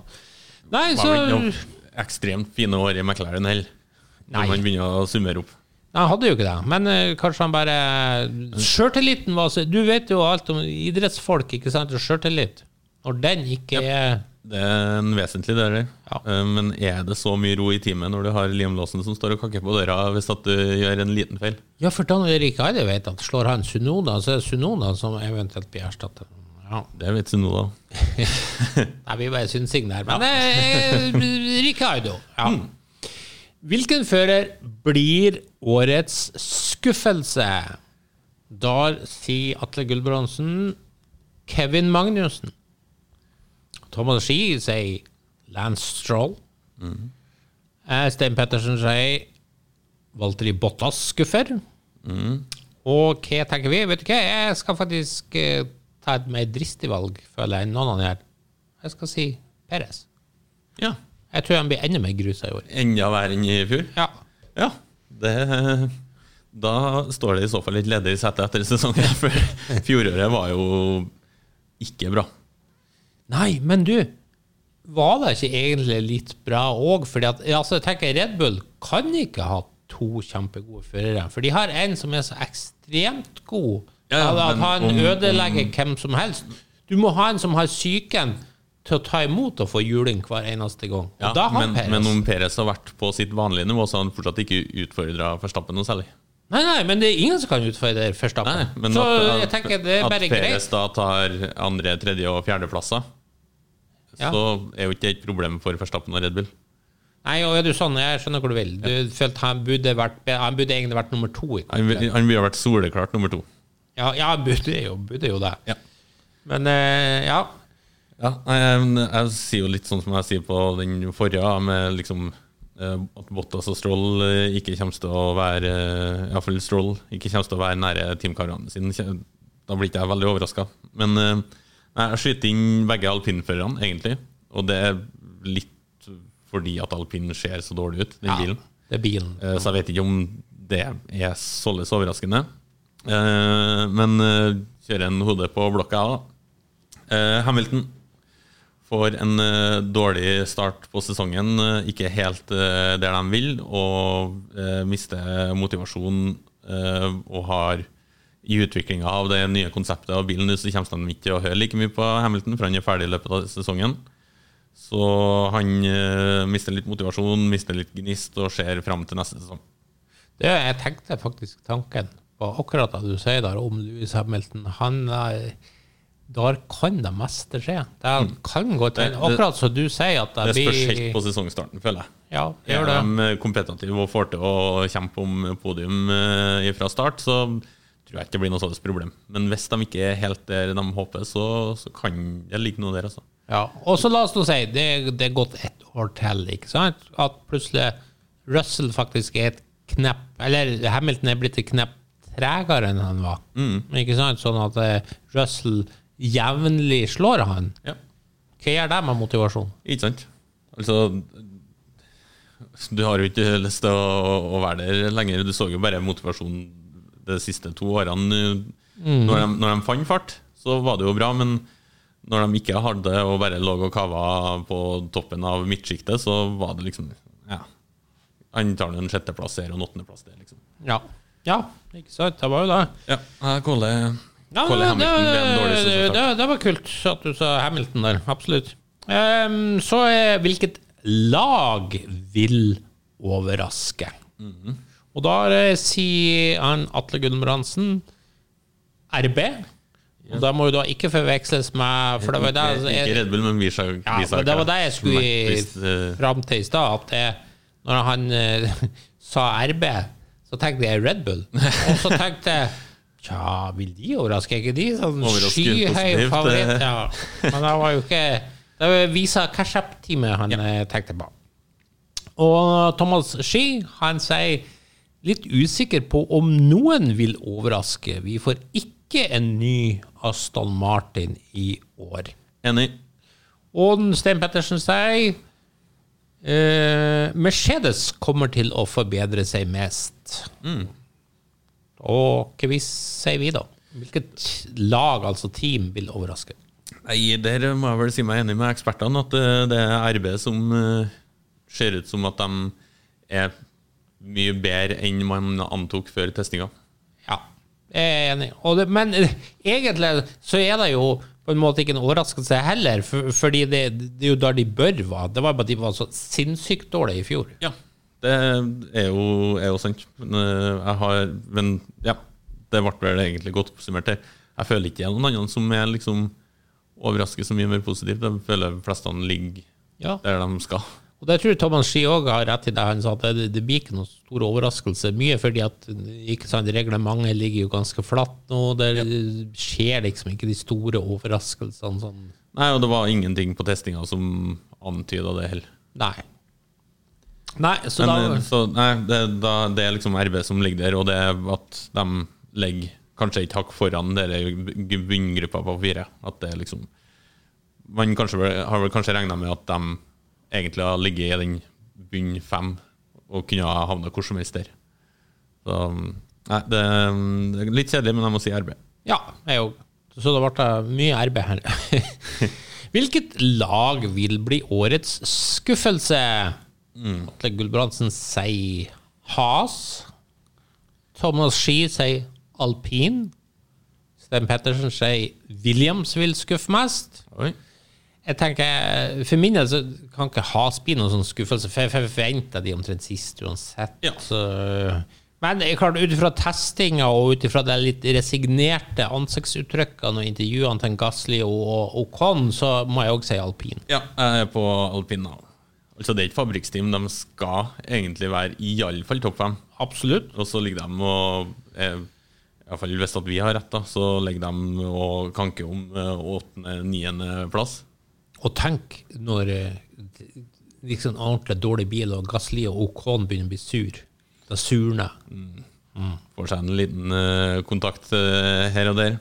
D: Nei, så
A: var vel noen ekstremt fine år i McLaren heller. Når man begynner å summere opp.
D: Nei, han hadde jo ikke det. Men uh, kanskje han bare Sjøltilliten var så Du vet jo alt om idrettsfolk, ikke sant, sjøltillit. Når den ikke er
A: Det er en vesentlig del.
D: Ja.
A: Eh, Men er det så mye ro i teamet når du har Liam Lawson som står og kakker på døra hvis at du gjør en liten feil?
D: Ja, for Dan Erik Eide vet at slår han Sunoda, så er det Sunoda som eventuelt blir erstattet. Ja.
A: Det vet du nå, da.
D: Nei, vi bare synsing der. Men ja. Ricardo. Ja. Hvilken fører blir årets skuffelse? Da sier Atle Gulbrandsen Kevin Magnussen. Thomas Ski sier Lance Stroll. Eh, Stein Pettersen sier Valtteri Bottas skuffer. Og hva tenker vi? Vet du hva, jeg skal faktisk eh, ta et mer dristig valg, føler jeg, enn noen andre her. Jeg skal si Perez.
A: Ja.
D: Jeg tror han blir enda mer grusa i år.
A: Enda verre enn i fjor?
D: Ja.
A: Ja. Det, da står det i så fall litt ledig setet etter sesongen, [LAUGHS] for fjoråret var jo ikke bra.
D: Nei, men du, var det ikke egentlig litt bra òg? At, altså, jeg tenker Red Bull kan ikke ha to kjempegode førere. For de har en som er så ekstremt god
A: Ja, ja,
D: at, han
A: om-
D: ødelegger hvem som helst. Du må ha en som har psyken til å ta imot og få juling hver eneste gang.
A: Ja, men, men om Peres har vært på sitt vanlige nivå, så har han fortsatt ikke utfordra Forstappen noe særlig.
D: Nei, nei, men det er ingen som kan utfordre Forstappen.
A: Nei, men
D: så
A: at,
D: jeg tenker det er
A: at
D: greit.
A: At
D: greit.
A: da tar andre, tredje og fjerdeplasser,
D: Ja.
A: så er jo ikke det et problem for Verstappen og Red Bull.
D: Nei, og du sånn, jeg skjønner hvor du vil. Du følte han burde, vært, han burde egentlig vært nummer to.
A: Han, burde han ha vært soleklart nummer to.
D: Ja, ja burde jo, burde jo det.
A: Ja.
D: Men eh, ja.
A: Ja, jeg, jeg sier jo litt sånn som jeg sier på den forrige, med liksom eh, at Bottas og Stroll eh, ikke kommer til å være eh, Iallfall Stroll ikke kommer til å være nære teamkarene sine. Da blir ikke jeg veldig overraska. Men eh, jeg skyter inn begge alpinførerne, egentlig. Og det er litt fordi at alpin ser så dårlig ut, den
D: ja
A: bilen.
D: det er bilen.
A: Eh, Så jeg vet ikke om det er således overraskende. Eh, Men eh, kjører en hode på blokka, da. Hamilton får en dårlig start på sesongen. Ikke helt der de vil, og mister motivasjon og har i utviklinga av det nye konseptet av bilen så kommer de ikke til å høre like mye på Hamilton, for han er ferdig i løpet av sesongen. Så han eh, mister litt motivasjon, mister litt gnist og ser fram til neste sesong.
D: Det, jeg tenkte faktisk tanken på akkurat det du sier der om Louis Hamilton. Han, eh, der kan det meste skje. Det kan gå.
A: Mm. Det-
D: Akkurat som du sier, at det,
A: Det spørs helt på sesongstarten, føler jeg.
D: Ja, det
A: Er
D: gjør det.
A: de kompetitive og får til å kjempe om podium eh, fra start, så tror jeg ikke det blir noe sånt problem. Men hvis de ikke er helt der de håper, så, så kan det ligge noe der, altså.
D: Ja, og så la oss nå si, det, det er gått ett år til, ikke sant? At plutselig Russell faktisk er et knepp, eller Hamilton er blitt et knepp tregere enn han var. Ikke sant? Sånn at eh, Russell jevnlig slår han.
A: Ja.
D: Hva gjør det med motivasjon?
A: Ikke sant? Altså Du har jo ikke lyst til å, å være der lenger. Du så jo bare motivasjon de siste to årene. Når, de, når de fant fart, så var det jo bra, men når de ikke hadde og bare lå og kava på toppen av midtsjiktet, så var det liksom Ja. Han tar en sjetteplass her og en åttendeplass der, liksom.
D: Ja. ja, ikke sant? Det var jo det.
A: Ja, jeg caller
D: Ja,
A: caller
D: det,
A: Hamilton. Det en dårlig
D: det, det, det var kult at du sa Hamilton der. Absolutt. Um, så er hvilket lag vil overraske?
A: Mhm.
D: Og da eh, sier han Atle Gulbrandsen RB. Og da må jo da ikke forveksles med For det var det
A: Ikke, ikke Red Bull, men Visa.
D: ja,
A: Visa
D: men det var det jeg skulle
A: eh,
D: fram til i stad. At jeg, når han uh, [LAUGHS] sa RB, så tenkte jeg Red Bull. Og så tenkte jeg Tja, vil de overraske? Er ikke de sånn skyhøy
A: positivt,
D: favoritt?
A: eh.
D: Ja. Men det var jo ikke Det var Visa Cash-up-teamet han ja. tenkte på. Og Thomas Sky, han sier litt usikker på om noen vil overraske. Vi får ikke en ny Aston Martin i år.
A: Enig.
D: Og Sten Pettersen sier eh, Mercedes kommer til å forbedre seg mest. Og hva sier vi, da? Hvilket lag, altså team, vil overraske?
A: Nei, der må jeg vel si meg enig med ekspertene, at det, det er RB som eh, ser ut som at de er mye bedre enn man antok før testinga.
D: Ja, jeg er enig. Det, men eh, egentlig så er det jo på en måte ikke en overraskelse heller, for, fordi det, det er jo der de bør være. Det var bare at de var så sinnssykt dårlige i fjor.
A: Ja, det er jo, er jo sant. Eh, jeg har, men ja, det ble vel egentlig godt oppsummert her. Jeg føler ikke det er noen andre som er liksom overrasker så mye mer positivt. Jeg føler flestene ligger
D: Ja.
A: der de skal.
D: Og det tror jeg Thomas Ski òg har rett i det han sa, at det, det blir ikke noen stor overraskelse. Mye fordi at ikke sant, reglementet ligger jo ganske flatt nå. Det skjer liksom ikke de store overraskelsene sånn.
A: Nei, og det var ingenting på testinga som antyda det heller.
D: Nei. Nei, så
A: Men,
D: da
A: eh, så, nei, det, da, det er liksom RB som ligger der, og det er at de legger kanskje et hakk foran dere bunngruppa på fire. At det liksom Man kanskje, har vel kanskje regna med at de egentlig ha ligget i den bunn fem og kunne ha havna hvor som helst der. Så nei, det, det er litt kjedelig, men jeg må si RB.
D: Ja, jeg òg. Så det ble mye arbeid her. [LAUGHS] Hvilket lag vil bli årets skuffelse? Atle Gulbrandsen sier Has. Thomas Ski sier Alpin. Sten Pettersen sier Williams vil skuffe mest.
A: Oi.
D: Jeg tenker, For min del så kan ikke Has bli noen sånn skuffelse, for jeg forventer de omtrent sist uansett.
A: Ja.
D: Så, men klart, ut ifra testinga og ut ifra de litt resignerte ansiktsuttrykkene og intervjuene til Gasli og Ocon, så må jeg òg si alpin.
A: Ja, jeg er på alpin nå. Altså, det er ikke fabrikksteam. De skal egentlig være i alle fall topp fem.
D: Absolutt.
A: Og så ligger de og eh, i hvert fall Hvis at vi har rett, da, så ligger de og kanker om åttende-niende plass.
D: Og tenk når liksom ordentlig dårlig bil og gassli og OK begynner å bli sur. Da surner
A: Får seg en liten uh, kontakt uh, her og der.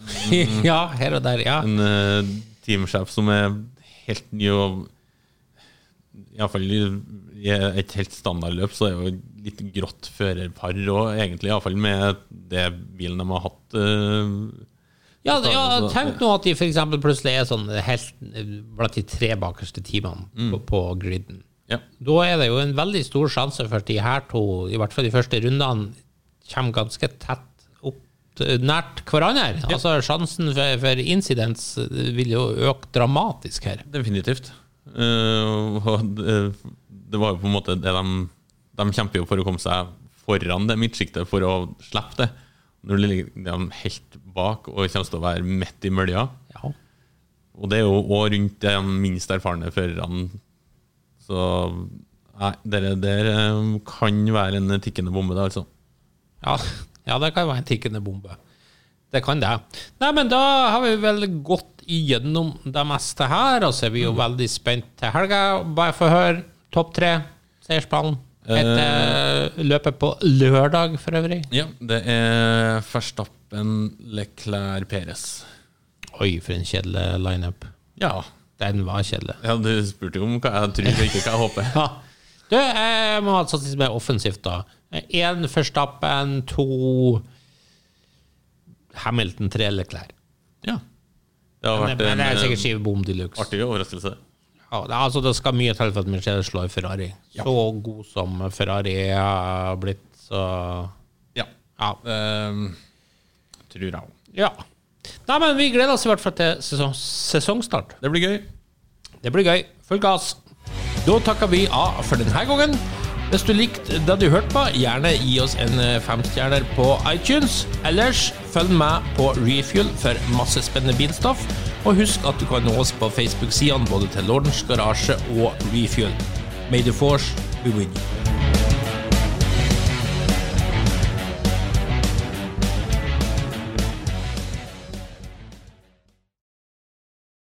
A: [LAUGHS]
D: Ja, her og der. Ja.
A: En uh, teamsjef som er helt ny og Iallfall i et helt standardløp så er jo litt grått førerpar òg, egentlig. Iallfall med det bilen de har hatt. eh,
D: Ja, ja, tenk nå at de eksempel plutselig er sånn helt blant de tre bakerste teamene på, på griden.
A: ja.
D: Da er det jo en veldig stor sjanse for at de her to, i hvert fall de første rundene, kommer ganske tett opp nært hverandre. Altså Sjansen for, for incidents vil jo øke dramatisk her.
A: Definitivt. Uh, og det, det var jo på en måte det de De kjemper jo for å komme seg foran det midtsjiktet for å slippe det. Når du ligger de helt bak og kommer til å være midt i mølja,
D: Ja.
A: Og det er jo òg rundt de minst erfarne førerne. Så nei, det der eh, kan være en tikkende bombe, det, altså.
D: Ja, ja, det kan være en tikkende bombe. Det kan det. Nei, men da har vi vel gått igjennom det meste her, og så er vi jo veldig spent til helga. Bare få høre topp tre, seiersplanen. Etter løpet på lørdag, for øvrig.
A: Ja, det er Verstappen, Leclerc, Perez.
D: Oi, for en kjedelig lineup.
A: Ja.
D: Den var kjedelig.
A: ja, du spurte jo om hva jeg tror, ikke hva jeg håper. [LAUGHS]
D: Ja. Du, jeg må ha satse mer offensivt, da. Én Verstappen, to Hamilton, tre Leclerc.
A: Ja. Det har
D: Men,
A: vært
D: men det er sikkert
A: eh,
D: skivebom de luxe.
A: artig overraskelse.
D: Ja, er altså, det skal mye til for at Mercedes slår Ferrari. Så god som Ferrari har blitt, så
A: Ja.
D: Ja.
A: Um, tror jeg òg.
D: ja. Nei, men vi gleder oss i hvert fall til sesong, sesongstart.
A: Det blir gøy.
D: Det blir gøy. Full gass. Da takker vi av for denne gangen. Hvis du likte det du hørte på, gjerne gi oss en eh, femstjerner på iTunes. Ellers følg med på Refuel for masse spennende bilstoff. Og husk at du kan nå oss på Facebook-sidene både til Lordens Garasje og Refuel. May the force be with you.